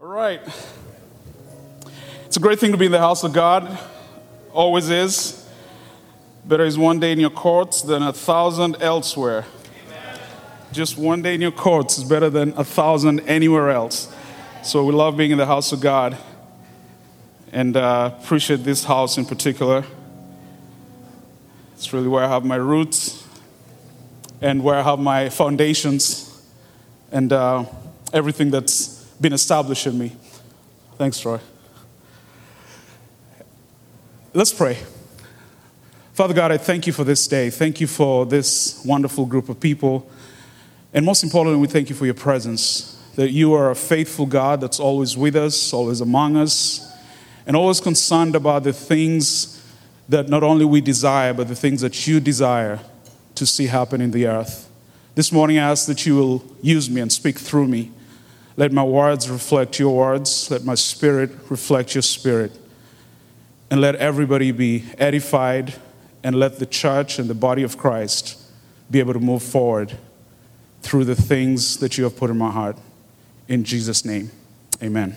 All right. It's a great thing to be in the house of God. Always is. Better is one day in your courts than a thousand elsewhere. Just one day in your courts is better than a thousand anywhere else. So we love being in the house of God and uh, appreciate this house in particular. It's really where I have my roots and where I have my foundations and uh, everything that's been established in me. Thanks, Troy. Let's pray. Father God, I thank you for this day. Thank you for this wonderful group of people. And most importantly, we thank you for your presence. That you are a faithful God that's always with us, always among us, and always concerned about the things that not only we desire, but the things that you desire to see happen in the earth. This morning, I ask that you will use me and speak through me. Let my words reflect your words. Let my spirit reflect your spirit. And let everybody be edified, and let the church and the body of Christ be able to move forward through the things that you have put in my heart. In Jesus' name, amen.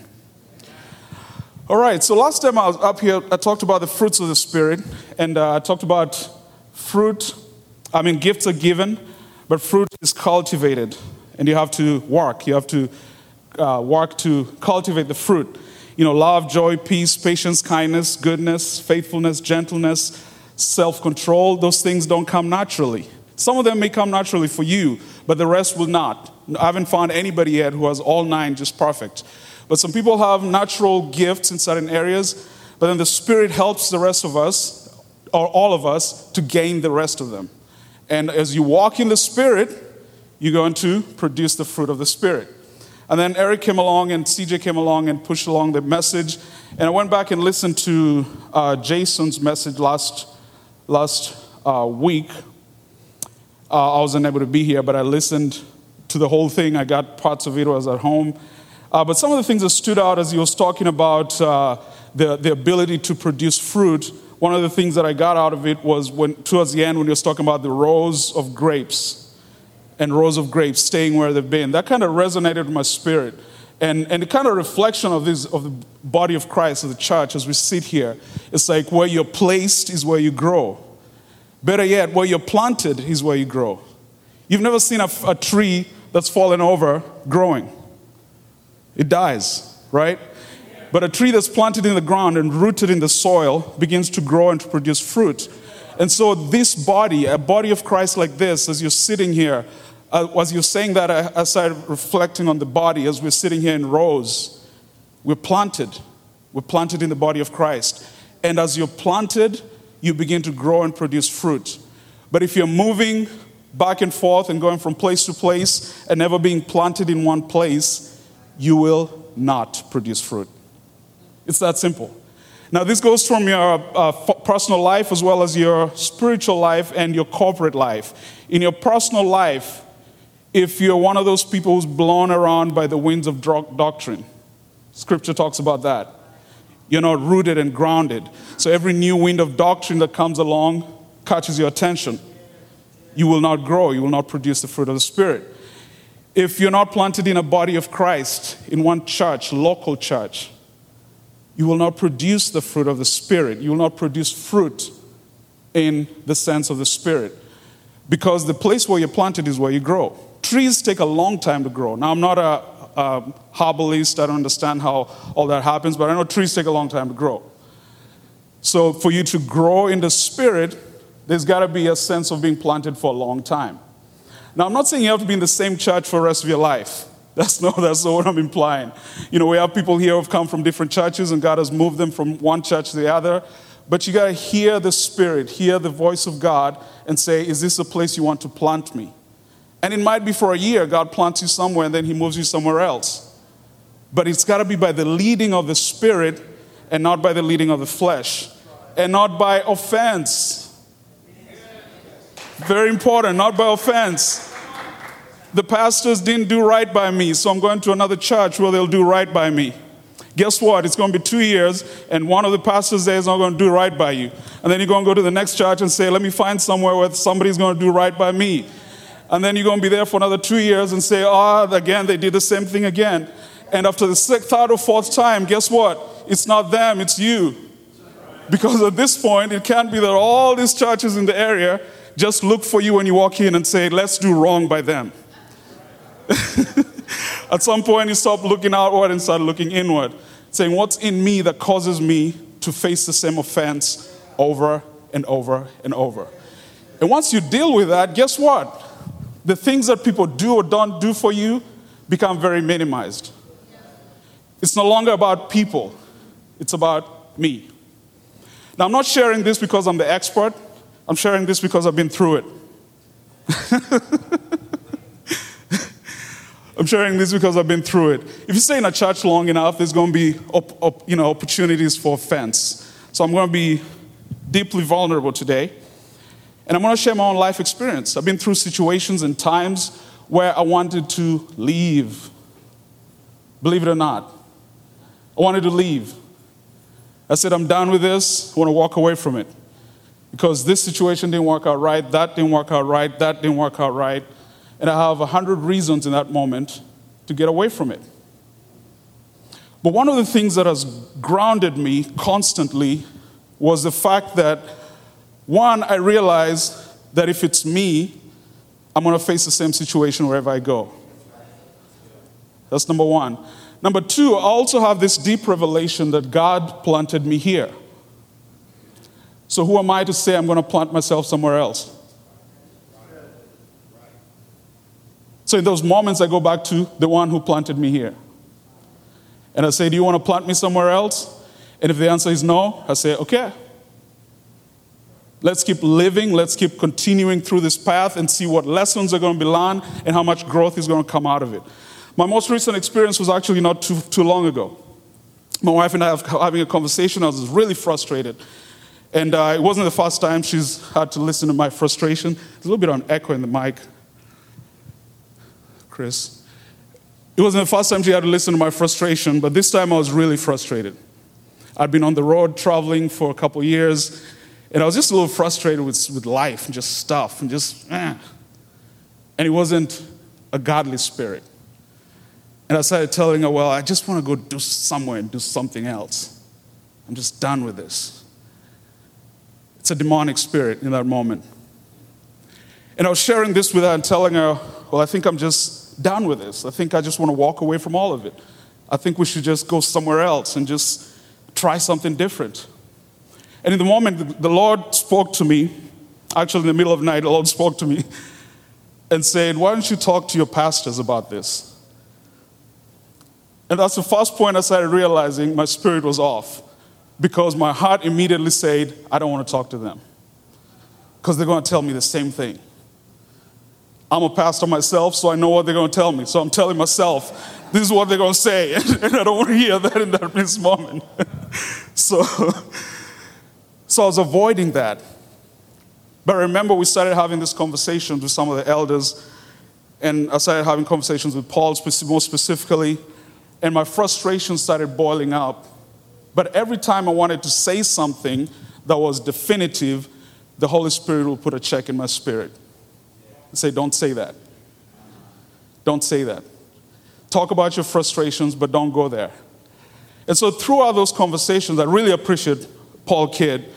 All right, so last time I was up here, I talked about the fruits of the Spirit, and uh, I talked about fruit. I mean, gifts are given, but fruit is cultivated, and you have to work. You have to uh, work to cultivate the fruit. You know, love, joy, peace, patience, kindness, goodness, faithfulness, gentleness, self control, those things don't come naturally. Some of them may come naturally for you, but the rest will not. I haven't found anybody yet who has all nine just perfect. But some people have natural gifts in certain areas, but then the Spirit helps the rest of us, or all of us, to gain the rest of them. And as you walk in the Spirit, you're going to produce the fruit of the Spirit. And then Eric came along and CJ came along and pushed along the message. And I went back and listened to uh, Jason's message last, last uh, week. Uh, I wasn't able to be here, but I listened to the whole thing. I got parts of it, I was at home. Uh, but some of the things that stood out as he was talking about uh, the, the ability to produce fruit, one of the things that I got out of it was when, towards the end when he was talking about the rows of grapes and rows of grapes staying where they've been. That kind of resonated with my spirit. And, and the kind of reflection of this of the body of Christ, of the church, as we sit here, it's like where you're placed is where you grow. Better yet, where you're planted is where you grow. You've never seen a, a tree that's fallen over growing. It dies, right? But a tree that's planted in the ground and rooted in the soil begins to grow and to produce fruit. And so, this body, a body of Christ like this, as you're sitting here, uh, as you're saying that, I, started reflecting on the body as we're sitting here in rows. We're planted. We're planted in the body of Christ. And as you're planted, you begin to grow and produce fruit. But if you're moving back and forth and going from place to place and never being planted in one place, you will not produce fruit. It's that simple. Now, this goes from your uh, personal life as well as your spiritual life and your corporate life. In your personal life, if you're one of those people who's blown around by the winds of doctrine. Scripture talks about that. You're not rooted and grounded. So every new wind of doctrine that comes along catches your attention. You will not grow, you will not produce the fruit of the Spirit. If you're not planted in a body of Christ, in one church, local church, you will not produce the fruit of the Spirit. You will not produce fruit in the sense of the Spirit. Because the place where you're planted is where you grow trees take a long time to grow. Now, I'm not a, a herbalist, I don't understand how all that happens, but I know trees take a long time to grow. So, for you to grow in the spirit, there's got to be a sense of being planted for a long time. Now, I'm not saying you have to be in the same church for the rest of your life. That's not, that's not what I'm implying. You know, we have people here who've come from different churches and God has moved them from one church to the other. But you got to hear the Spirit, hear the voice of God, and say, Is this a place you want to plant me? And it might be for a year, God plants you somewhere and then He moves you somewhere else. But it's got to be by the leading of the Spirit and not by the leading of the flesh, and not by offense. Very important, not by offense. The pastors didn't do right by me, so I'm going to another church where they'll do right by me. Guess what? It's going to be two years, and one of the pastors there is not going to do right by you. And then you're going to go to the next church and say, Let me find somewhere where somebody's going to do right by me and then you're going to be there for another two years and say, oh, again, they did the same thing again. And after the third or fourth time, guess what? It's not them, it's you. Because at this point, it can't be that all these churches in the area just look for you when you walk in and say, let's do wrong by them. at some point, you stop looking outward and start looking inward, saying, what's in me that causes me to face the same offense over and over and over? And once you deal with that, guess what? The things that people do or don't do for you become very minimized. It's no longer about people, it's about me. Now, I'm not sharing this because I'm the expert, I'm sharing this because I've been through it. I'm sharing this because I've been through it. If you stay in a church long enough, there's going to be op- op- you know, opportunities for offense. So I'm going to be deeply vulnerable today. And I'm going to share my own life experience. I've been through situations and times where I wanted to leave. Believe it or not, I wanted to leave. I said, I'm done with this. I want to walk away from it. Because this situation didn't work out right, that didn't work out right, that didn't work out right. And I have a hundred reasons in that moment to get away from it. But one of the things that has grounded me constantly was the fact that, one, I realized that if it's me, I'm going to face the same situation wherever I go. That's number one. Number two, I also have this deep revelation that God planted me here. So who am I to say I'm going to plant myself somewhere else? So in those moments, I go back to the one who planted me here. And I say, Do you want to plant me somewhere else? And if the answer is no, I say, Okay. Let's keep living. Let's keep continuing through this path and see what lessons are going to be learned and how much growth is going to come out of it. My most recent experience was actually not too, too long ago. My wife and I were having a conversation. I was really frustrated. And uh, it wasn't the first time she's had to listen to my frustration. There's a little bit of echo in the mic, Chris. It wasn't the first time she had to listen to my frustration, but this time I was really frustrated. I'd been on the road traveling for a couple years, and I was just a little frustrated with, with life and just stuff and just, eh. And it wasn't a godly spirit. And I started telling her, well, I just want to go do somewhere and do something else. I'm just done with this. It's a demonic spirit in that moment. And I was sharing this with her and telling her, well, I think I'm just done with this. I think I just want to walk away from all of it. I think we should just go somewhere else and just try something different. And in the moment, the Lord spoke to me, actually, in the middle of the night, the Lord spoke to me and said, Why don't you talk to your pastors about this? And that's the first point I started realizing my spirit was off because my heart immediately said, I don't want to talk to them because they're going to tell me the same thing. I'm a pastor myself, so I know what they're going to tell me. So I'm telling myself, this is what they're going to say. And I don't want to hear that in that moment. so, so I was avoiding that. But remember we started having this conversation with some of the elders, and I started having conversations with Paul more specifically and my frustration started boiling up. But every time I wanted to say something that was definitive, the Holy Spirit will put a check in my spirit and say, Don't say that. Don't say that. Talk about your frustrations, but don't go there. And so, throughout those conversations, I really appreciate Paul Kidd.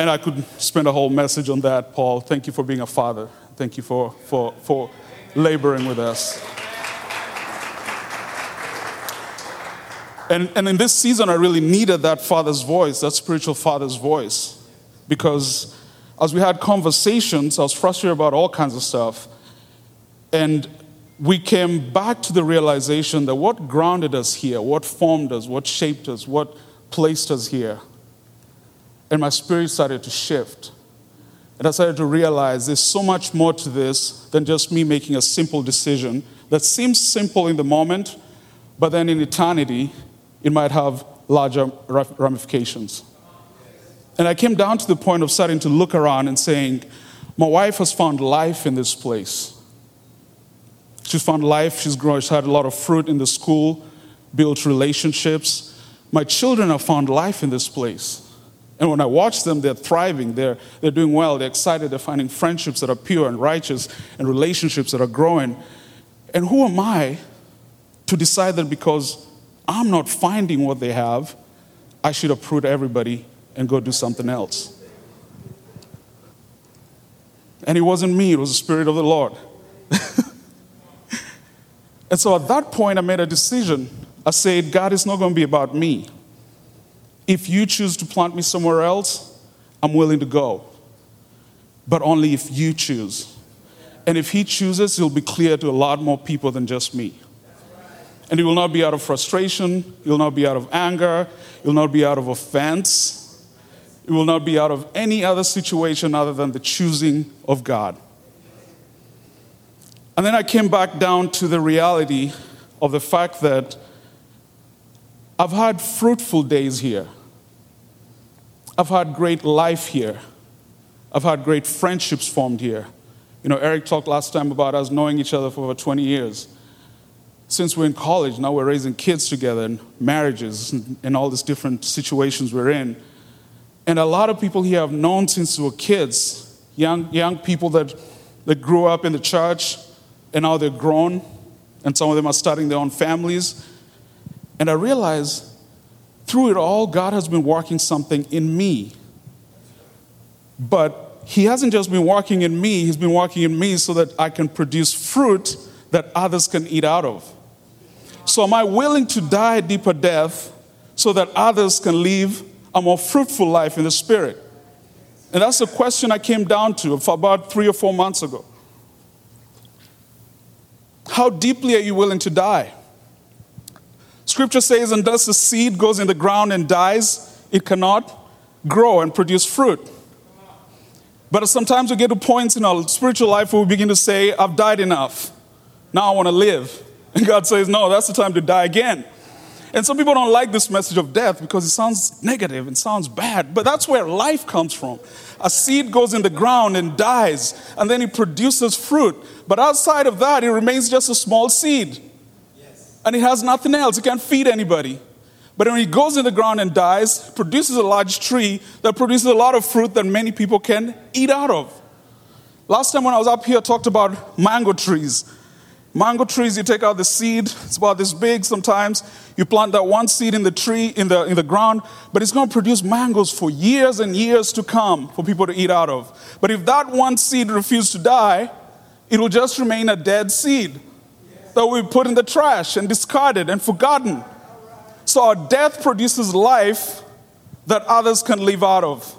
And I could spend a whole message on that, Paul. Thank you for being a father. Thank you for, for, for laboring with us. And, and in this season, I really needed that father's voice, that spiritual father's voice. Because as we had conversations, I was frustrated about all kinds of stuff. And we came back to the realization that what grounded us here, what formed us, what shaped us, what placed us here. And my spirit started to shift. And I started to realize there's so much more to this than just me making a simple decision that seems simple in the moment, but then in eternity, it might have larger ramifications. And I came down to the point of starting to look around and saying, My wife has found life in this place. She's found life, she's grown, she's had a lot of fruit in the school, built relationships. My children have found life in this place. And when I watch them, they're thriving, they're, they're doing well, they're excited, they're finding friendships that are pure and righteous and relationships that are growing. And who am I to decide that because I'm not finding what they have, I should uproot everybody and go do something else? And it wasn't me, it was the Spirit of the Lord. and so at that point, I made a decision. I said, God, it's not going to be about me. If you choose to plant me somewhere else, I'm willing to go. But only if you choose. And if He chooses, it'll be clear to a lot more people than just me. And it will not be out of frustration, will not be out of anger, will not be out of offense it will not be out of any other situation other than the choosing of God. And then I came back down to the reality of the fact that I've had fruitful days here. I've had great life here. I've had great friendships formed here. You know, Eric talked last time about us knowing each other for over 20 years. Since we're in college, now we're raising kids together and marriages and, and all these different situations we're in. And a lot of people here I've known since we were kids, young, young people that, that grew up in the church and now they're grown, and some of them are starting their own families. And I realize through it all, God has been working something in me. But He hasn't just been working in me, He's been working in me so that I can produce fruit that others can eat out of. So, am I willing to die a deeper death so that others can live a more fruitful life in the Spirit? And that's the question I came down to for about three or four months ago. How deeply are you willing to die? Scripture says, unless the seed goes in the ground and dies, it cannot grow and produce fruit. But sometimes we get to points in our spiritual life where we begin to say, I've died enough. Now I want to live. And God says, No, that's the time to die again. And some people don't like this message of death because it sounds negative and sounds bad, but that's where life comes from. A seed goes in the ground and dies, and then it produces fruit. But outside of that, it remains just a small seed. And it has nothing else, it can't feed anybody. But when it goes in the ground and dies, produces a large tree that produces a lot of fruit that many people can eat out of. Last time when I was up here, I talked about mango trees. Mango trees, you take out the seed, it's about this big sometimes. You plant that one seed in the tree, in the, in the ground, but it's going to produce mangoes for years and years to come for people to eat out of. But if that one seed refuses to die, it will just remain a dead seed that we put in the trash and discarded and forgotten. So our death produces life that others can live out of.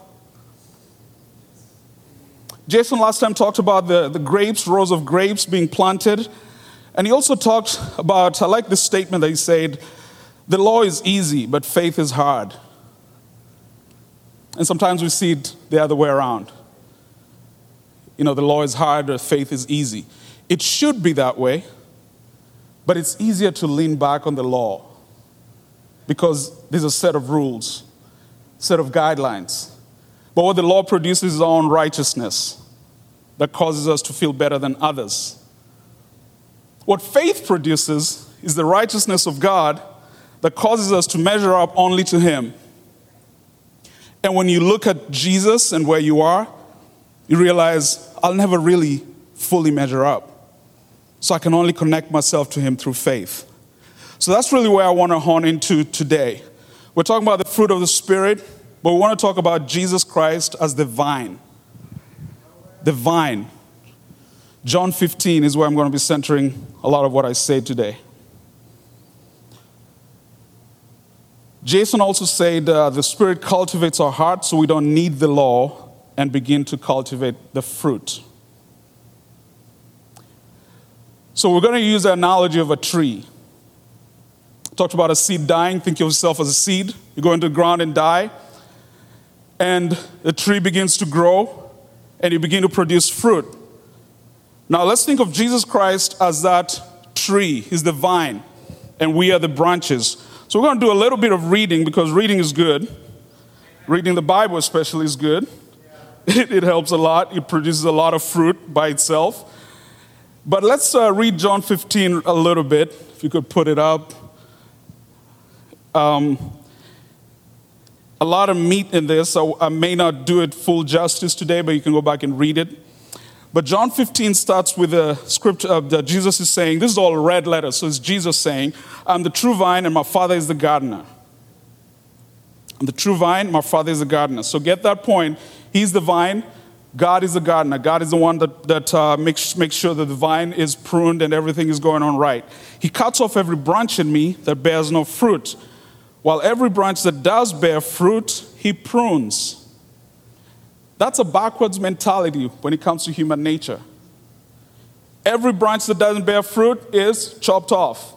Jason last time talked about the, the grapes, rows of grapes being planted and he also talked about, I like this statement that he said, the law is easy, but faith is hard. And sometimes we see it the other way around. You know, the law is hard, or faith is easy. It should be that way, but it's easier to lean back on the law because there's a set of rules, set of guidelines. But what the law produces is our own righteousness that causes us to feel better than others. What faith produces is the righteousness of God that causes us to measure up only to Him. And when you look at Jesus and where you are, you realize I'll never really fully measure up. So I can only connect myself to Him through faith. So that's really where I want to hone into today. We're talking about the fruit of the Spirit, but we want to talk about Jesus Christ as the vine. The vine. John 15 is where I'm going to be centering a lot of what I say today. Jason also said uh, the Spirit cultivates our hearts so we don't need the law and begin to cultivate the fruit. So we're going to use the analogy of a tree. talked about a seed dying. Think of yourself as a seed. You go into the ground and die, and the tree begins to grow, and you begin to produce fruit. Now let's think of Jesus Christ as that tree. He's the vine, and we are the branches. So we're going to do a little bit of reading because reading is good. Reading the Bible, especially, is good. It, it helps a lot, it produces a lot of fruit by itself. But let's uh, read John 15 a little bit, if you could put it up. Um, a lot of meat in this, so I may not do it full justice today, but you can go back and read it. But John 15 starts with a script uh, that Jesus is saying, this is all red letters, so it's Jesus saying, I'm the true vine and my father is the gardener. I'm the true vine, my father is the gardener. So get that point. He's the vine, God is the gardener. God is the one that, that uh, makes, makes sure that the vine is pruned and everything is going on right. He cuts off every branch in me that bears no fruit, while every branch that does bear fruit, he prunes. That's a backwards mentality when it comes to human nature. Every branch that doesn't bear fruit is chopped off.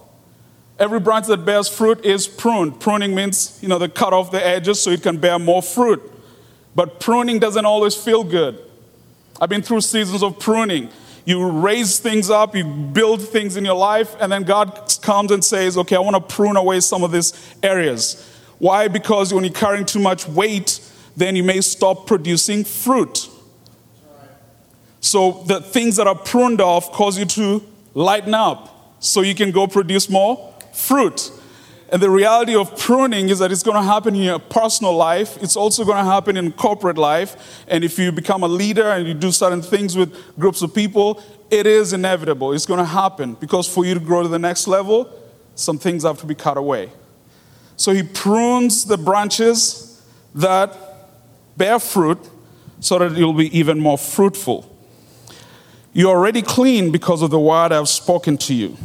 Every branch that bears fruit is pruned. Pruning means, you know, they cut off the edges so it can bear more fruit. But pruning doesn't always feel good. I've been through seasons of pruning. You raise things up, you build things in your life, and then God comes and says, Okay, I want to prune away some of these areas. Why? Because when you're carrying too much weight, then you may stop producing fruit. So the things that are pruned off cause you to lighten up so you can go produce more fruit. And the reality of pruning is that it's going to happen in your personal life. It's also going to happen in corporate life. And if you become a leader and you do certain things with groups of people, it is inevitable. It's going to happen because for you to grow to the next level, some things have to be cut away. So he prunes the branches that bear fruit so that you'll be even more fruitful. You're already clean because of the word I've spoken to you.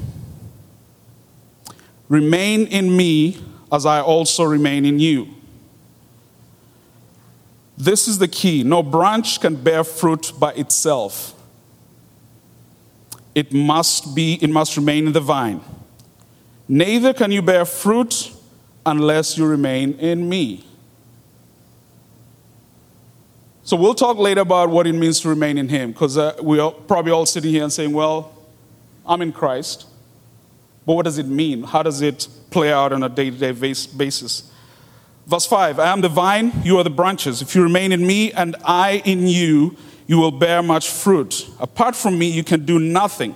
Remain in me as I also remain in you. This is the key. No branch can bear fruit by itself. It must be, it must remain in the vine. Neither can you bear fruit unless you remain in me. So we'll talk later about what it means to remain in him, because uh, we're probably all sitting here and saying, well, I'm in Christ. But what does it mean? How does it play out on a day to day basis? Verse 5 I am the vine, you are the branches. If you remain in me and I in you, you will bear much fruit. Apart from me, you can do nothing.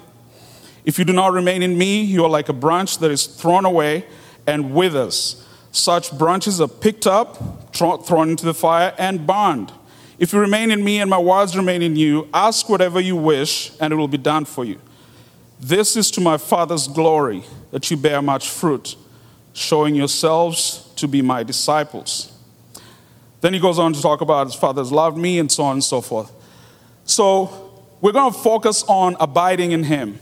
If you do not remain in me, you are like a branch that is thrown away and withers. Such branches are picked up, thrown into the fire, and burned. If you remain in me and my words remain in you, ask whatever you wish, and it will be done for you. This is to my Father's glory that you bear much fruit, showing yourselves to be my disciples. Then he goes on to talk about his Father's loved me and so on and so forth. So we're going to focus on abiding in him.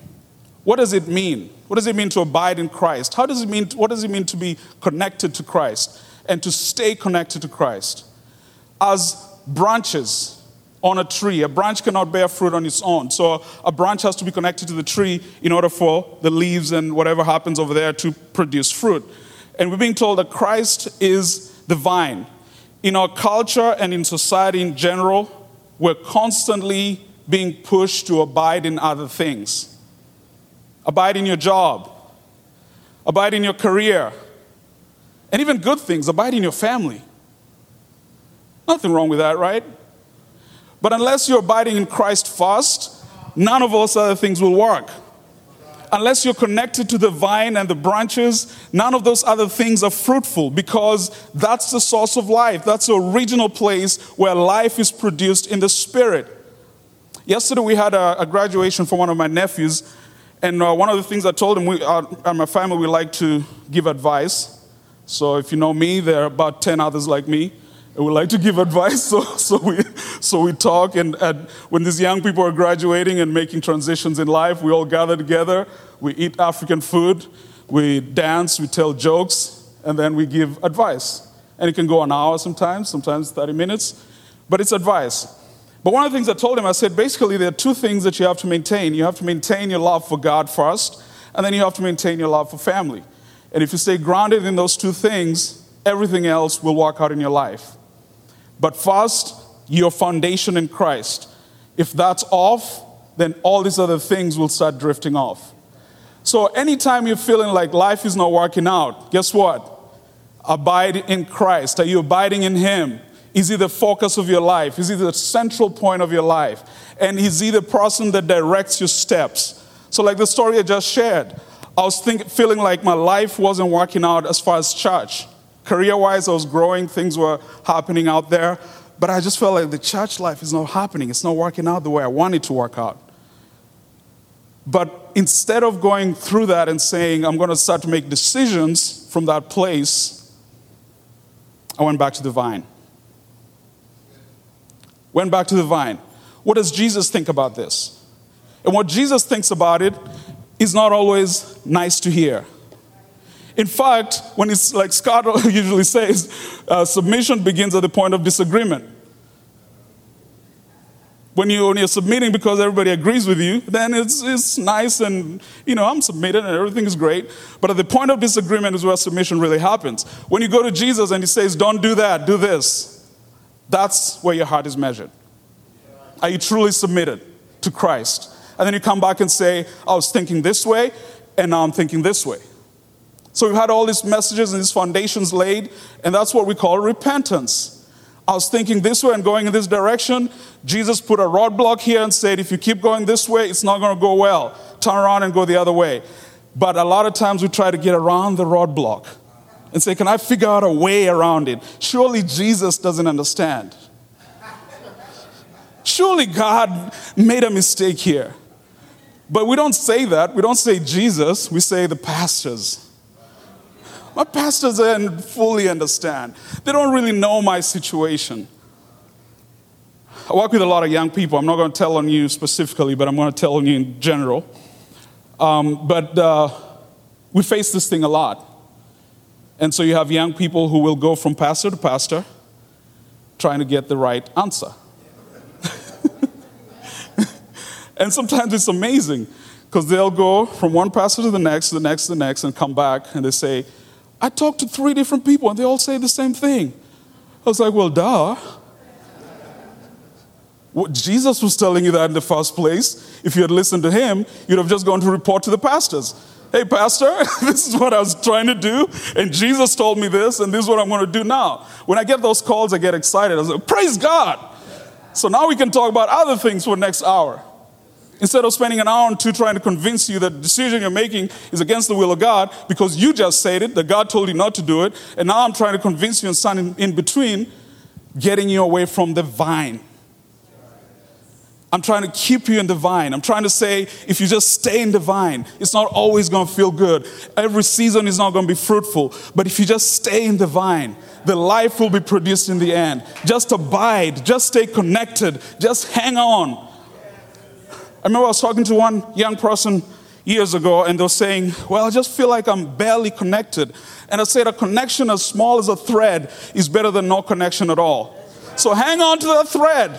What does it mean? What does it mean to abide in Christ? How does it mean, what does it mean to be connected to Christ and to stay connected to Christ? As branches, on a tree. A branch cannot bear fruit on its own. So a branch has to be connected to the tree in order for the leaves and whatever happens over there to produce fruit. And we're being told that Christ is the vine. In our culture and in society in general, we're constantly being pushed to abide in other things. Abide in your job, abide in your career, and even good things, abide in your family. Nothing wrong with that, right? But unless you're abiding in Christ first, none of those other things will work. Unless you're connected to the vine and the branches, none of those other things are fruitful because that's the source of life. That's the original place where life is produced in the spirit. Yesterday, we had a, a graduation for one of my nephews, and uh, one of the things I told him, we, uh, and my family, we like to give advice. So if you know me, there are about 10 others like me and we like to give advice. So, so, we, so we talk, and, and when these young people are graduating and making transitions in life, we all gather together. We eat African food, we dance, we tell jokes, and then we give advice. And it can go an hour sometimes, sometimes 30 minutes, but it's advice. But one of the things I told him, I said, basically, there are two things that you have to maintain. You have to maintain your love for God first, and then you have to maintain your love for family. And if you stay grounded in those two things, everything else will work out in your life. But first, your foundation in Christ. If that's off, then all these other things will start drifting off. So, anytime you're feeling like life is not working out, guess what? Abide in Christ. Are you abiding in Him? Is He the focus of your life? Is He the central point of your life? And is He the person that directs your steps? So, like the story I just shared, I was think, feeling like my life wasn't working out as far as church. Career wise, I was growing, things were happening out there. but I just felt like the church life is not happening. It's not working out the way I want it to work out. But instead of going through that and saying, I'm going to start to make decisions from that place, I went back to the vine. Went back to the vine. What does Jesus think about this? And what Jesus thinks about it is not always nice to hear. In fact, when it's like Scott usually says, uh, submission begins at the point of disagreement. When, you, when you're submitting because everybody agrees with you, then it's, it's nice and, you know, I'm submitted and everything is great. But at the point of disagreement is where submission really happens. When you go to Jesus and he says, don't do that, do this, that's where your heart is measured. Are you truly submitted to Christ? And then you come back and say, I was thinking this way, and now I'm thinking this way. So we've had all these messages and these foundations laid, and that's what we call repentance. I was thinking this way and going in this direction. Jesus put a roadblock here and said, if you keep going this way, it's not going to go well. Turn around and go the other way. But a lot of times we try to get around the roadblock and say, can I figure out a way around it? Surely Jesus doesn't understand. Surely God made a mistake here. But we don't say that. We don't say Jesus, we say the pastors. My pastors don't fully understand. They don't really know my situation. I work with a lot of young people. I'm not going to tell on you specifically, but I'm going to tell on you in general. Um, but uh, we face this thing a lot. And so you have young people who will go from pastor to pastor trying to get the right answer. and sometimes it's amazing because they'll go from one pastor to the next, to the next, to the next, and come back and they say, I talked to three different people and they all say the same thing. I was like, well, duh. What Jesus was telling you that in the first place. If you had listened to him, you'd have just gone to report to the pastors. Hey, pastor, this is what I was trying to do, and Jesus told me this, and this is what I'm going to do now. When I get those calls, I get excited. I say, praise God. So now we can talk about other things for next hour. Instead of spending an hour or two trying to convince you that the decision you're making is against the will of God because you just said it, that God told you not to do it, and now I'm trying to convince you and stand in, in between, getting you away from the vine. I'm trying to keep you in the vine. I'm trying to say, if you just stay in the vine, it's not always going to feel good. Every season is not going to be fruitful. But if you just stay in the vine, the life will be produced in the end. Just abide, just stay connected, just hang on. I remember I was talking to one young person years ago, and they were saying, Well, I just feel like I'm barely connected. And I said, A connection as small as a thread is better than no connection at all. So hang on to that thread.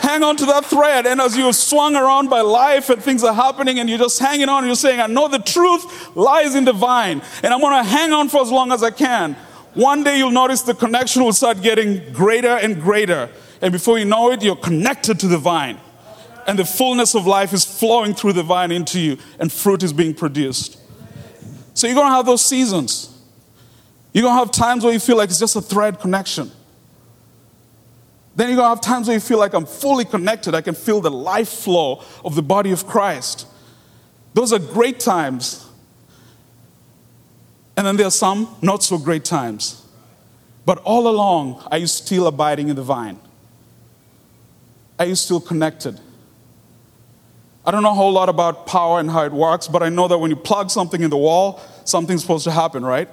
Hang on to that thread. And as you're swung around by life and things are happening, and you're just hanging on, you're saying, I know the truth lies in the vine, and I'm going to hang on for as long as I can. One day you'll notice the connection will start getting greater and greater. And before you know it, you're connected to the vine and the fullness of life is flowing through the vine into you, and fruit is being produced. So you're going to have those seasons. You're going to have times where you feel like it's just a thread connection. Then you're going to have times where you feel like I'm fully connected. I can feel the life flow of the body of Christ. Those are great times. And then there are some not so great times. But all along, are you still abiding in the vine? Are you still connected? I don't know a whole lot about power and how it works, but I know that when you plug something in the wall, something's supposed to happen, right?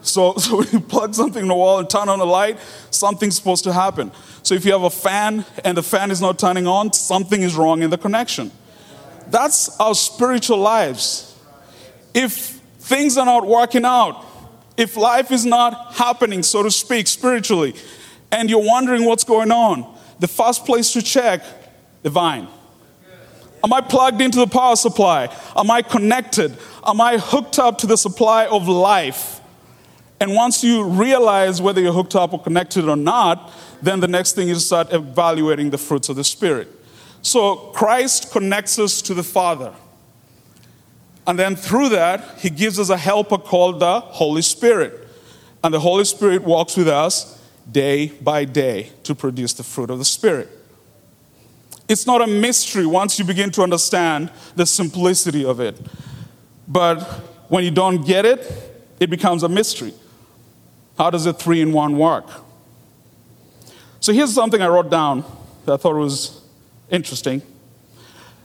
So, so when you plug something in the wall and turn on a light, something's supposed to happen. So if you have a fan and the fan is not turning on, something is wrong in the connection. That's our spiritual lives. If things are not working out, if life is not happening, so to speak, spiritually, and you're wondering what's going on, the first place to check the vine. Am I plugged into the power supply? Am I connected? Am I hooked up to the supply of life? And once you realize whether you're hooked up or connected or not, then the next thing is to start evaluating the fruits of the Spirit. So Christ connects us to the Father. And then through that, He gives us a helper called the Holy Spirit. And the Holy Spirit walks with us day by day to produce the fruit of the Spirit. It's not a mystery once you begin to understand the simplicity of it. But when you don't get it, it becomes a mystery. How does a three in one work? So here's something I wrote down that I thought was interesting.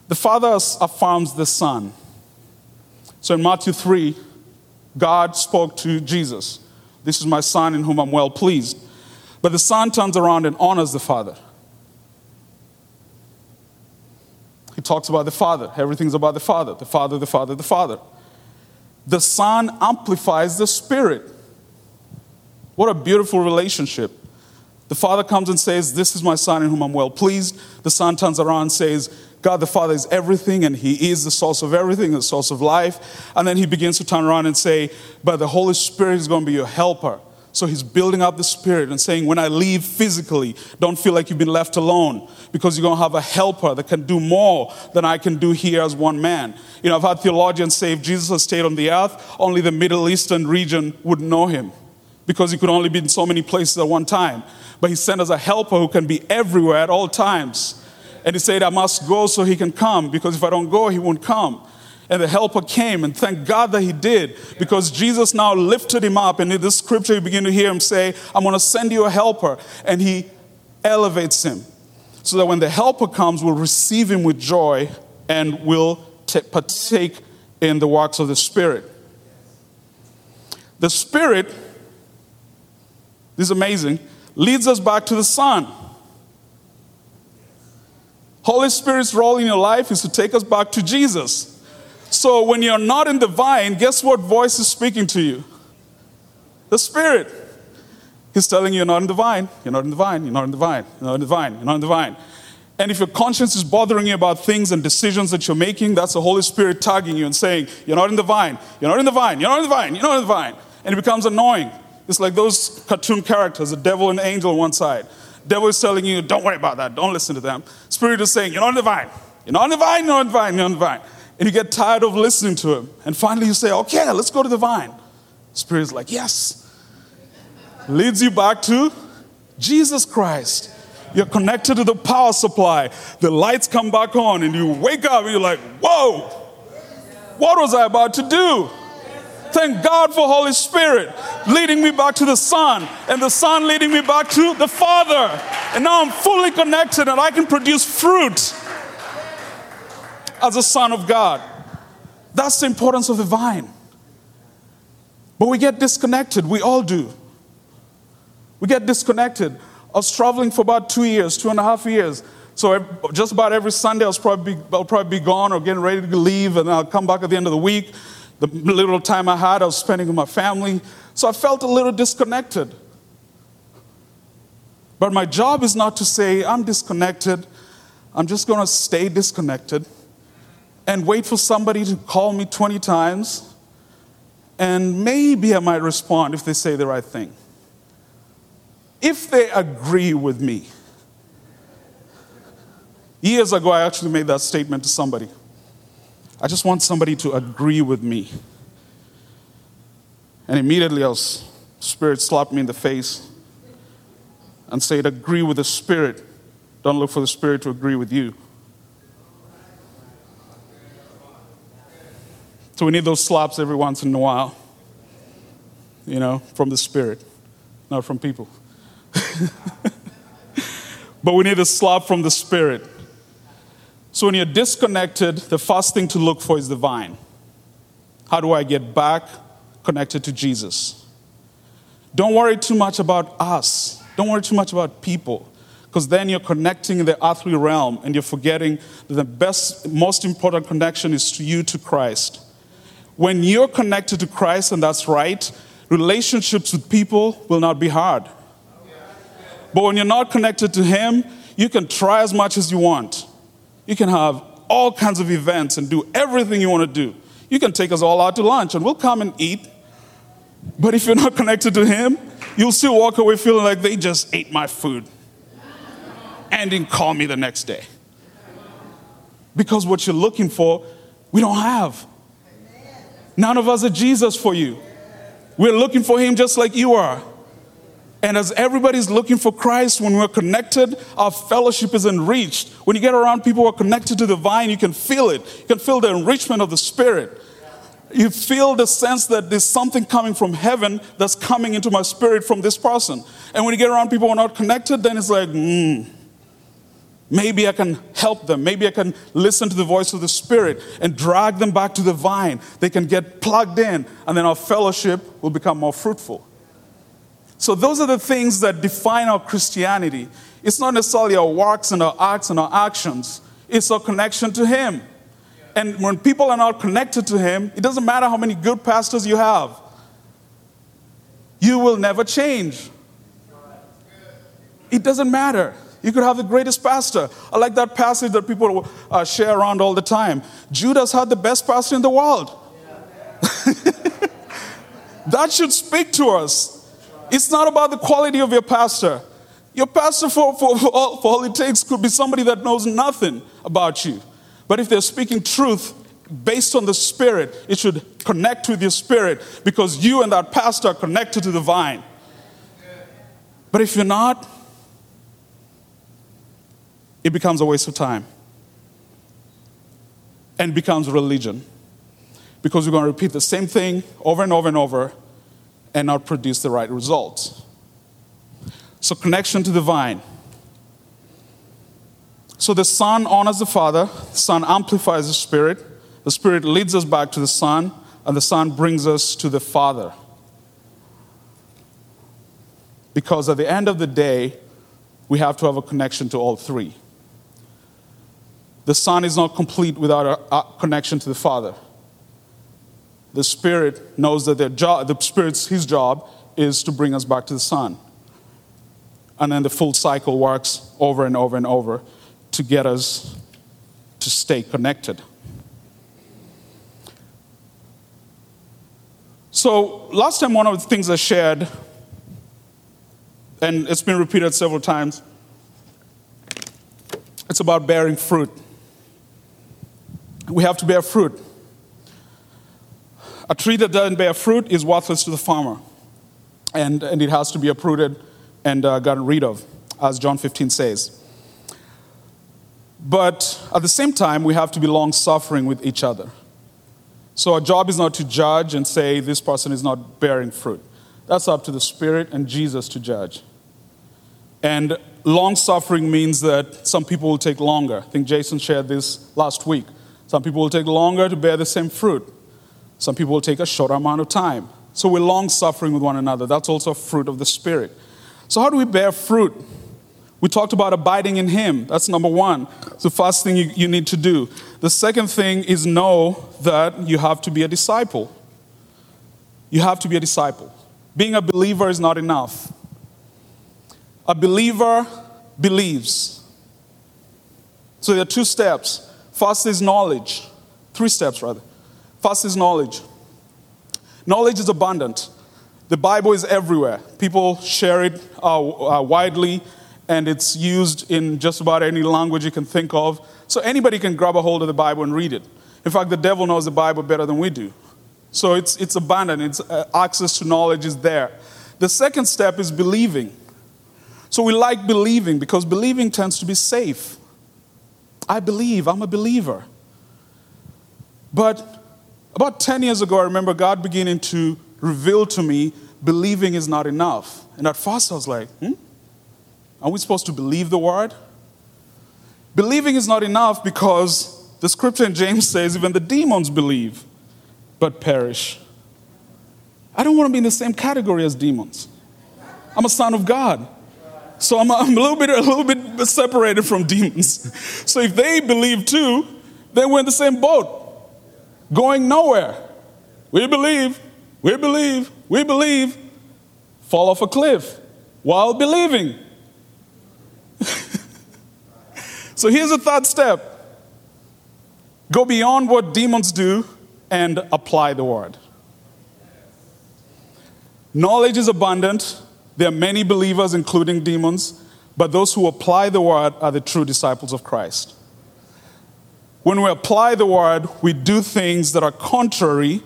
The Father affirms the Son. So in Matthew 3, God spoke to Jesus. This is my Son in whom I'm well pleased. But the Son turns around and honors the Father. He talks about the Father. Everything's about the Father, the Father, the Father, the Father. The Son amplifies the Spirit. What a beautiful relationship. The Father comes and says, This is my Son in whom I'm well pleased. The Son turns around and says, God the Father is everything and He is the source of everything, the source of life. And then He begins to turn around and say, But the Holy Spirit is going to be your helper. So he's building up the spirit and saying, when I leave physically, don't feel like you've been left alone because you're going to have a helper that can do more than I can do here as one man. You know, I've had theologians say if Jesus had stayed on the earth, only the Middle Eastern region would know him because he could only be in so many places at one time. But he sent us a helper who can be everywhere at all times. And he said, I must go so he can come because if I don't go, he won't come. And the helper came, and thank God that he did, because Jesus now lifted him up. And in this scripture, you begin to hear him say, I'm going to send you a helper. And he elevates him. So that when the helper comes, we'll receive him with joy and will t- partake in the works of the Spirit. The Spirit, this is amazing, leads us back to the Son. Holy Spirit's role in your life is to take us back to Jesus. So when you're not in the vine, guess what voice is speaking to you? The Spirit. He's telling you you're not in the vine, you're not in the vine, you're not in the vine, you're not in the vine, you're not in the vine. And if your conscience is bothering you about things and decisions that you're making, that's the Holy Spirit tagging you and saying, You're not in the vine, you're not in the vine, you're not in the vine, you're not in the vine. And it becomes annoying. It's like those cartoon characters, the devil and the angel on one side. Devil is telling you, Don't worry about that, don't listen to them. Spirit is saying, You're not in the vine, you're not in the vine, you're not in the vine, you're not in the vine and you get tired of listening to him. And finally you say, okay, let's go to the vine. Spirit's like, yes. Leads you back to Jesus Christ. You're connected to the power supply. The lights come back on, and you wake up and you're like, whoa, what was I about to do? Thank God for Holy Spirit leading me back to the Son, and the Son leading me back to the Father. And now I'm fully connected and I can produce fruit as a son of God. That's the importance of the vine. But we get disconnected. We all do. We get disconnected. I was traveling for about two years, two and a half years. So just about every Sunday, I was probably, I'll probably be gone or getting ready to leave, and I'll come back at the end of the week. The little time I had, I was spending with my family. So I felt a little disconnected. But my job is not to say, I'm disconnected. I'm just going to stay disconnected and wait for somebody to call me 20 times, and maybe I might respond if they say the right thing. If they agree with me. Years ago, I actually made that statement to somebody. I just want somebody to agree with me. And immediately, I Spirit slapped me in the face and said, Agree with the Spirit. Don't look for the Spirit to agree with you. So we need those slaps every once in a while, you know, from the Spirit, not from people. but we need a slap from the Spirit. So when you're disconnected, the first thing to look for is the vine. How do I get back connected to Jesus? Don't worry too much about us. Don't worry too much about people because then you're connecting in the earthly realm and you're forgetting that the best, most important connection is to you, to Christ. When you're connected to Christ, and that's right, relationships with people will not be hard. But when you're not connected to Him, you can try as much as you want. You can have all kinds of events and do everything you want to do. You can take us all out to lunch and we'll come and eat. But if you're not connected to Him, you'll still walk away feeling like they just ate my food and didn't call me the next day. Because what you're looking for, we don't have. None of us are Jesus for you. We're looking for Him just like you are. And as everybody's looking for Christ, when we're connected, our fellowship is enriched. When you get around people who are connected to the vine, you can feel it. You can feel the enrichment of the Spirit. you feel the sense that there's something coming from heaven that's coming into my spirit from this person. And when you get around people who are not connected, then it's like, hmm, maybe I can help them. Maybe I can listen to the voice of the Spirit and drag them back to the vine. They can get plugged in, and then our fellowship will become more fruitful. So, those are the things that define our Christianity. It's not necessarily our works and our acts and our actions, it's our connection to Him. And when people are not connected to Him, it doesn't matter how many good pastors you have, you will never change. It doesn't matter. You could have the greatest pastor. I like that passage that people uh, share around all the time. Judas had the best pastor in the world. that should speak to us. It's not about the quality of your pastor. Your pastor, for, for, for, all, for all it takes, could be somebody that knows nothing about you. But if they're speaking truth based on the Spirit, it should connect with your spirit because you and that pastor are connected to the vine. But if you're not, it becomes a waste of time and becomes religion because we're going to repeat the same thing over and over and over and not produce the right results. So, connection to the vine. So, the Son honors the Father, the Son amplifies the Spirit, the Spirit leads us back to the Son, and the Son brings us to the Father. Because at the end of the day, we have to have a connection to all three. The Son is not complete without a, connection to the Father. The Spirit knows that their job, the Spirit's his job is to bring us back to the Son. And then the full cycle works over and over and over to get us to stay connected. So, last time, one of the things I shared, and it's been repeated several times, it's about bearing fruit we have to bear fruit. A tree that doesn't bear fruit is worthless to the farmer, and, and it has to be uprooted and uh, gotten rid of, as John 15 says. But at the same time, we have to be long suffering with each other. So our job is not to judge and say this person is not bearing fruit. That's up to the Spirit and Jesus to judge. And long suffering means that some people will take longer. I think Jason shared this last week. Some people will take longer to bear the same fruit. Some people will take a shorter amount of time. So we're long suffering with one another. That's also a fruit of the Spirit. So, how do we bear fruit? We talked about abiding in Him. That's number one. It's the first thing you, you need to do. The second thing is know that you have to be a disciple. You have to be a disciple. Being a believer is not enough. A believer believes. So, there are two steps First is knowledge. Three steps, rather. First is knowledge. Knowledge is abundant. The Bible is everywhere. People share it uh, uh, widely, and it's used in just about any language you can think of. So anybody can grab a hold of the Bible and read it. In fact, the devil knows the Bible better than we do. So it's, it's abundant, it's, uh, access to knowledge is there. The second step is believing. So we like believing because believing tends to be safe. I believe, I'm a believer. But about 10 years ago, I remember God beginning to reveal to me believing is not enough. And at first, I was like, hmm? Are we supposed to believe the word? Believing is not enough because the scripture in James says even the demons believe but perish. I don't want to be in the same category as demons. I'm a son of God. So I'm, I'm a little bit a little bit separated from demons. So if they believe too, then we're in the same boat, going nowhere. We believe, we believe, we believe, fall off a cliff while believing. so here's a third step go beyond what demons do and apply the word. Knowledge is abundant, there are many believers, including demons, but those who apply the word are the true disciples of Christ. When we apply the word, we do things that are contrary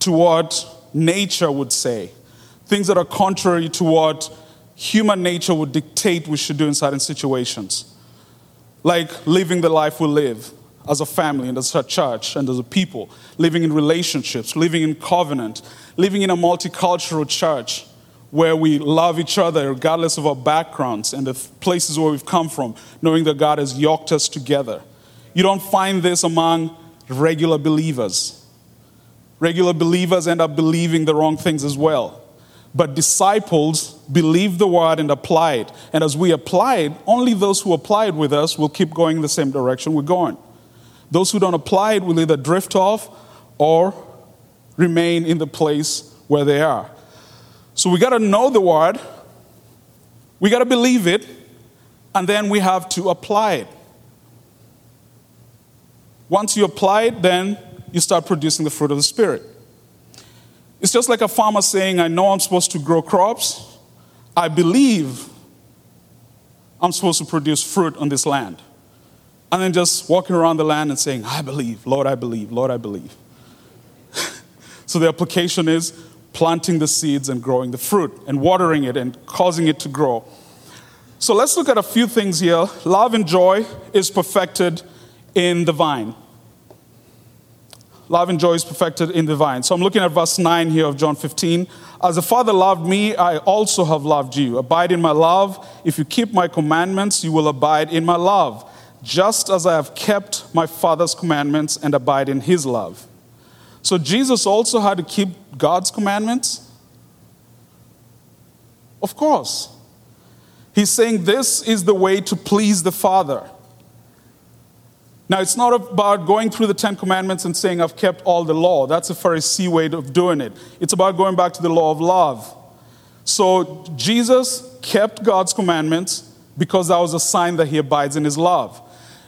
to what nature would say, things that are contrary to what human nature would dictate we should do in certain situations, like living the life we live, as a family and as a church and as a people, living in relationships, living in covenant, living in a multicultural church where we love each other regardless of our backgrounds and the places where we've come from, knowing that God has yoked us together. You don't find this among regular believers. Regular believers end up believing the wrong things as well. But disciples believe the word and apply it. And as we apply it, only those who apply it with us will keep going in the same direction we're going. Those who don't apply it will either drift off or remain in the place where they are. So we got to know the word, we got to believe it, and then we have to apply it. Once you apply it, then you start producing the fruit of the Spirit. It's just like a farmer saying, I know I'm supposed to grow crops. I believe I'm supposed to produce fruit on this land. And then just walking around the land and saying, I believe, Lord, I believe, Lord, I believe. so the application is planting the seeds and growing the fruit and watering it and causing it to grow. So let's look at a few things here. Love and joy is perfected in the vine. Love and joy is perfected in the vine. So I'm looking at verse 9 here of John 15. As the Father loved me, I also have loved you. Abide in my love. If you keep my commandments, you will abide in my love, just as I have kept my Father's commandments and abide in his love. So Jesus also had to keep God's commandments? Of course. He's saying this is the way to please the Father. Now, it's not about going through the Ten Commandments and saying, I've kept all the law. That's a Pharisee way of doing it. It's about going back to the law of love. So, Jesus kept God's commandments because that was a sign that he abides in his love.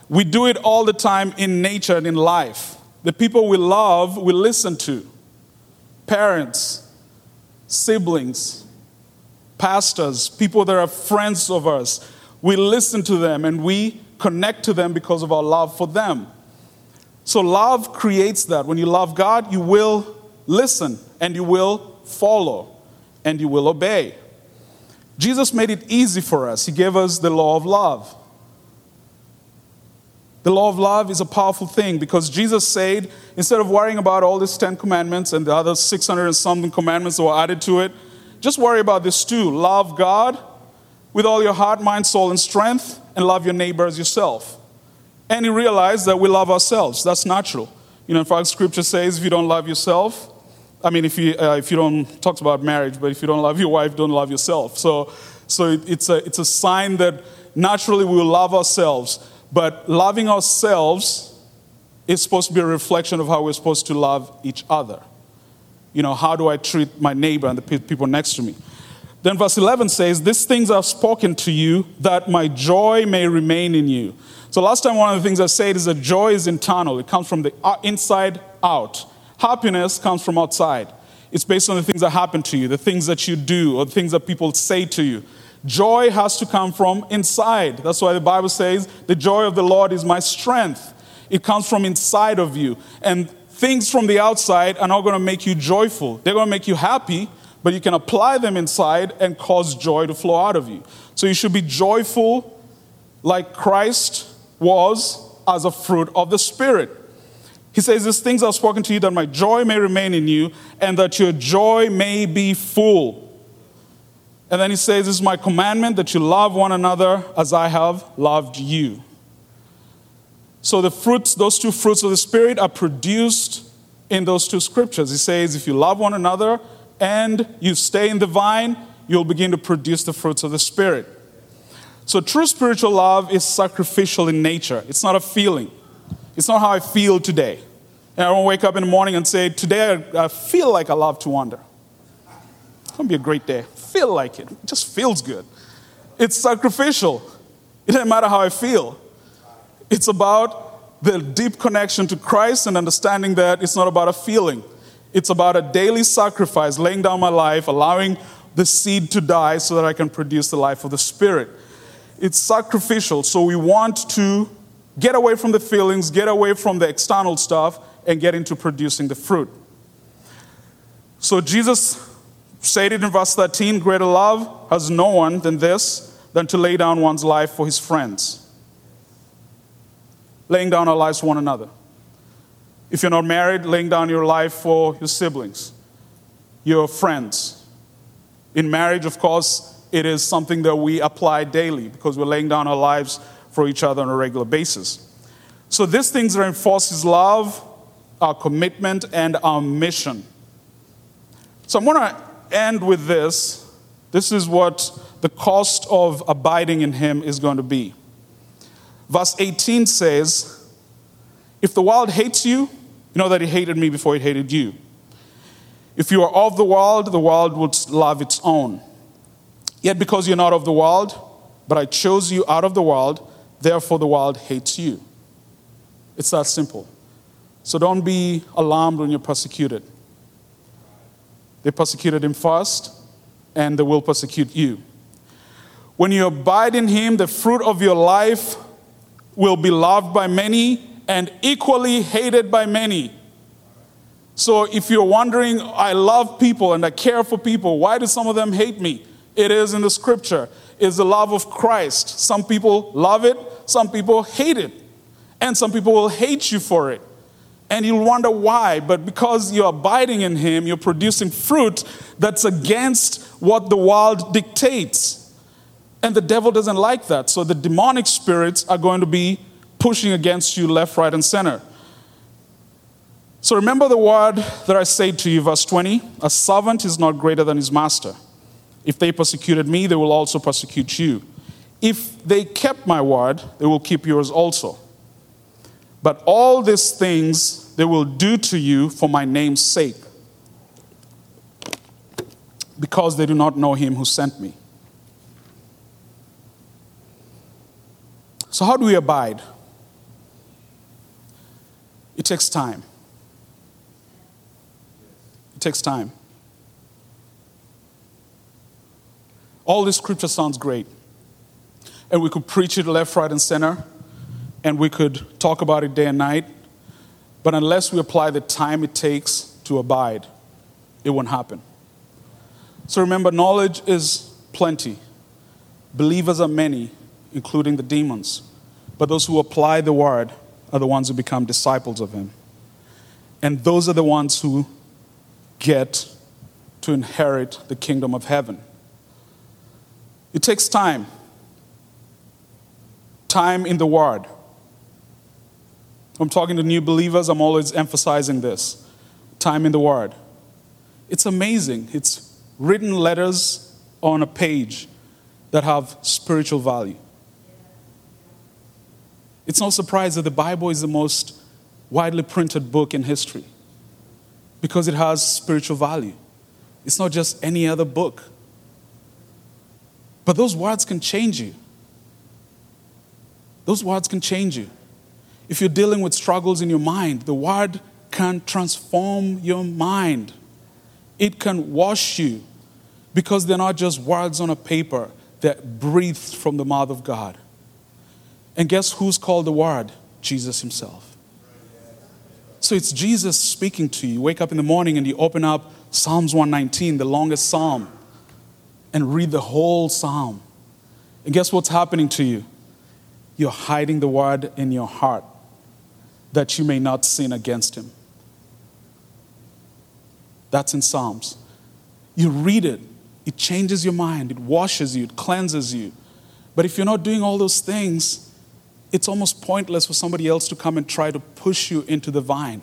We do it all the time in nature and in life. The people we love, we listen to parents, siblings, pastors, people that are friends of us. We listen to them and we connect to them because of our love for them. So, love creates that. When you love God, you will listen and you will follow and you will obey. Jesus made it easy for us, He gave us the law of love. The law of love is a powerful thing because Jesus said, instead of worrying about all these 10 commandments and the other 600 and something commandments that were added to it, just worry about this too. Love God with all your heart, mind, soul, and strength, and love your neighbor as yourself. And he realized that we love ourselves. That's natural. You know, in fact, scripture says if you don't love yourself, I mean, if you, uh, if you don't, talks about marriage, but if you don't love your wife, don't love yourself. So, so it, it's, a, it's a sign that naturally we will love ourselves. But loving ourselves is supposed to be a reflection of how we're supposed to love each other. You know, how do I treat my neighbor and the people next to me? Then verse 11 says, These things I've spoken to you that my joy may remain in you. So last time, one of the things I said is that joy is internal, it comes from the uh, inside out. Happiness comes from outside. It's based on the things that happen to you, the things that you do, or the things that people say to you. Joy has to come from inside. That's why the Bible says, The joy of the Lord is my strength. It comes from inside of you. And things from the outside are not going to make you joyful. They're going to make you happy, but you can apply them inside and cause joy to flow out of you. So you should be joyful like Christ was as a fruit of the Spirit. He says, These things I've spoken to you that my joy may remain in you and that your joy may be full. And then he says, This is my commandment that you love one another as I have loved you. So the fruits, those two fruits of the Spirit, are produced in those two scriptures. He says, If you love one another and you stay in the vine, you'll begin to produce the fruits of the Spirit. So true spiritual love is sacrificial in nature, it's not a feeling. It's not how I feel today. And I don't wake up in the morning and say, Today I, feel like I love to wander. It's to be a great day. Feel like it. It just feels good. It's sacrificial. It doesn't matter how I feel. It's about the deep connection to Christ and understanding that it's not about a feeling. It's about a daily sacrifice, laying down my life, allowing the seed to die so that I can produce the life of the Spirit. It's sacrificial, so we want to get away from the feelings, get away from the external stuff, and get into producing the fruit. So Jesus it in verse 13 greater love has no one than this, than to lay down one's life for his friends. laying down our lives for one another. If you're not married, laying down your life for your siblings, your friends. In marriage, of course, it is something that we apply daily because we're laying down our lives for each other on a regular basis. So these things reinforce His love, our commitment, and our mission. So I'm going to end with this. This is what the cost of abiding in Him is going to be. Verse 18 says, If the world hates you, you know that it hated me before it hated you. If you are of the world, the world would love its own. Yet because you're not of the world, but I chose you out of the world, therefore the world hates you. It's that simple. So don't be alarmed when you're persecuted. They persecuted him first, and they will persecute you. When you abide in him, the fruit of your life will be loved by many and equally hated by many. So if you're wondering, I love people and I care for people, why do some of them hate me? It is in the scripture. It's the love of Christ. Some people love it, some people hate it, and some people will hate you for it. And you'll wonder why, but because you're abiding in Him, you're producing fruit that's against what the world dictates. And the devil doesn't like that. So the demonic spirits are going to be pushing against you left, right, and center. So remember the word that I said to you, verse 20 A servant is not greater than his master. If they persecuted me, they will also persecute you. If they kept my word, they will keep yours also. But all these things they will do to you for my name's sake, because they do not know him who sent me. So, how do we abide? It takes time. It takes time. All this scripture sounds great. And we could preach it left, right, and center. And we could talk about it day and night. But unless we apply the time it takes to abide, it won't happen. So remember, knowledge is plenty. Believers are many, including the demons. But those who apply the word are the ones who become disciples of him. And those are the ones who get to inherit the kingdom of heaven. It takes time. Time in the word. I'm talking to new believers, I'm always emphasizing this time in the Word. It's amazing. It's written letters on a page that have spiritual value. It's no surprise that the Bible is the most widely printed book in history because it has spiritual value. It's not just any other book. But those words can change you. Those words can change you. If you're dealing with struggles in your mind, the word can transform your mind. It can wash you because they're not just words on a paper that breathed from the mouth of God. And guess who's called the word? Jesus himself. So it's Jesus speaking to you. You wake up in the morning and you open up Psalms 119, the longest psalm, and read the whole psalm. And guess what's happening to you? You're hiding the word in your heart that you may not sin against him. That's in Psalms. You read it, it changes your mind, it washes you, it cleanses you. But if you're not doing all those things, it's almost pointless for somebody else to come and try to push you into the vine.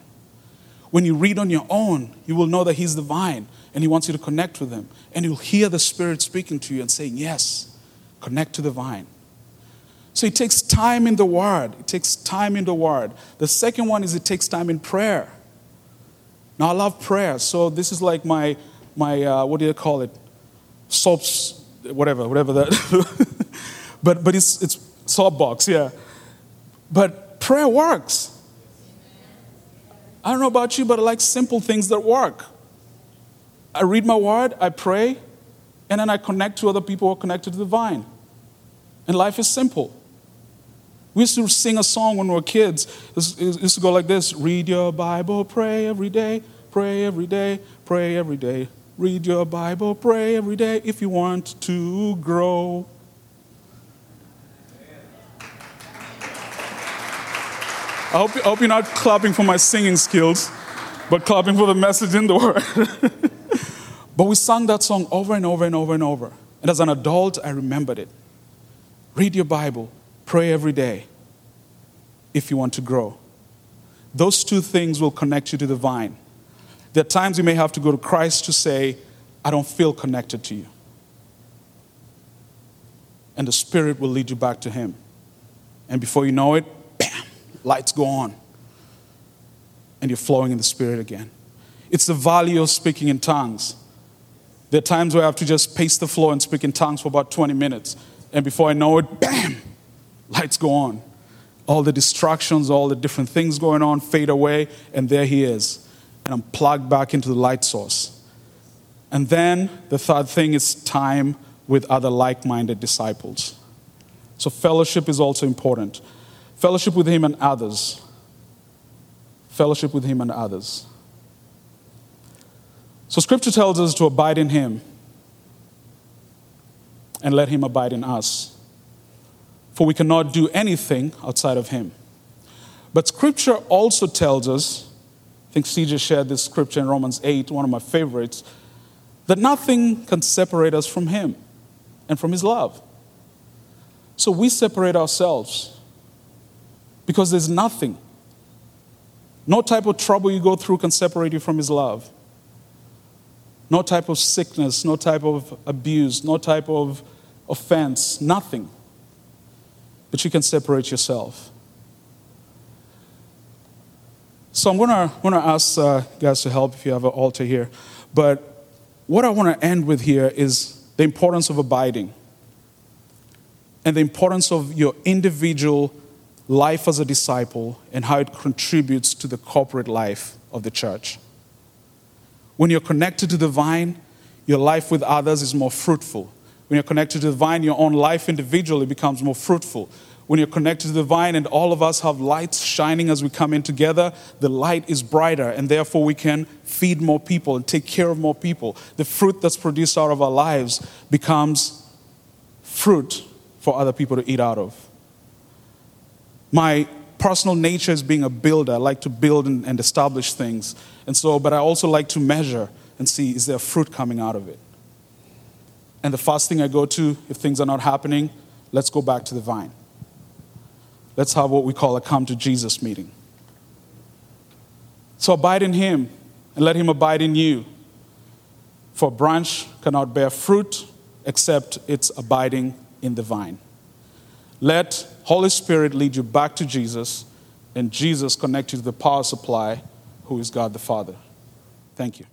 When you read on your own, you will know that He's the vine and He wants you to connect with Him. And you'll hear the Spirit speaking to you and saying, Yes, connect to the vine. So it takes time in the Word. It takes time in the Word. The second one is it takes time in prayer. Now, I love prayer. So this is like my, my uh, what do you call it? Soaps, whatever, whatever that. but, but it's, it's soap box, yeah. But prayer works. I don't know about you, but I like simple things that work. I read my word, I pray, and then I connect to other people who are connected to the vine. And life is simple. We used to sing a song when we were kids. It used to go like this Read your Bible, pray every day, pray every day, pray every day. Read your Bible, pray every day if you want to grow. I hope, I hope you're not clapping for my singing skills, but clapping for the message in the word. but we sang that song over and over and over and over. And as an adult, I remembered it. Read your Bible, pray every day if you want to grow. Those two things will connect you to the vine. There are times you may have to go to Christ to say, I don't feel connected to you. And the Spirit will lead you back to Him. And before you know it, bam, lights go on. And you're flowing in the Spirit again. It's the value of speaking in tongues. There are times where I have to just pace the floor and speak in tongues for about 20 minutes. And before I know it, bam, lights go on. All the distractions, all the different things going on fade away, and there he is. And I'm plugged back into the light source. And then the third thing is time with other like minded disciples. So, fellowship is also important. Fellowship with him and others. Fellowship with him and others. So, scripture tells us to abide in him and let him abide in us. For we cannot do anything outside of him. But scripture also tells us, I think CJ shared this scripture in Romans 8, one of my favorites, that nothing can separate us from him and from his love. So we separate ourselves because there's nothing. No type of trouble you go through can separate you from his love. No type of sickness, no type of abuse, no type of offense, nothing. But you can separate yourself. So I'm to, going to ask uh, guys to help if you have an altar here. But what I want to end with here is the importance of abiding and the importance of your individual life as a disciple and how it contributes to the corporate life of the church. When you're connected to the vine, your life with others is more fruitful. When you're connected to the vine, your own life individually becomes more fruitful. When you're connected to the vine and all of us have lights shining as we come in together, the light is brighter and therefore we can feed more people and take care of more people. The fruit that's produced out of our lives becomes fruit for other people to eat out of. My personal nature is being a builder. I like to build and, and establish things. And so, but I also like to measure and see is there fruit coming out of it? And the first thing I go to, if things are not happening, let's go back to the vine. Let's have what we call a come to Jesus meeting. So abide in him and let him abide in you. For branch cannot bear fruit except it's abiding in the vine. Let Holy Spirit lead you back to Jesus, and Jesus connect you to the power supply, who is God the Father. Thank you.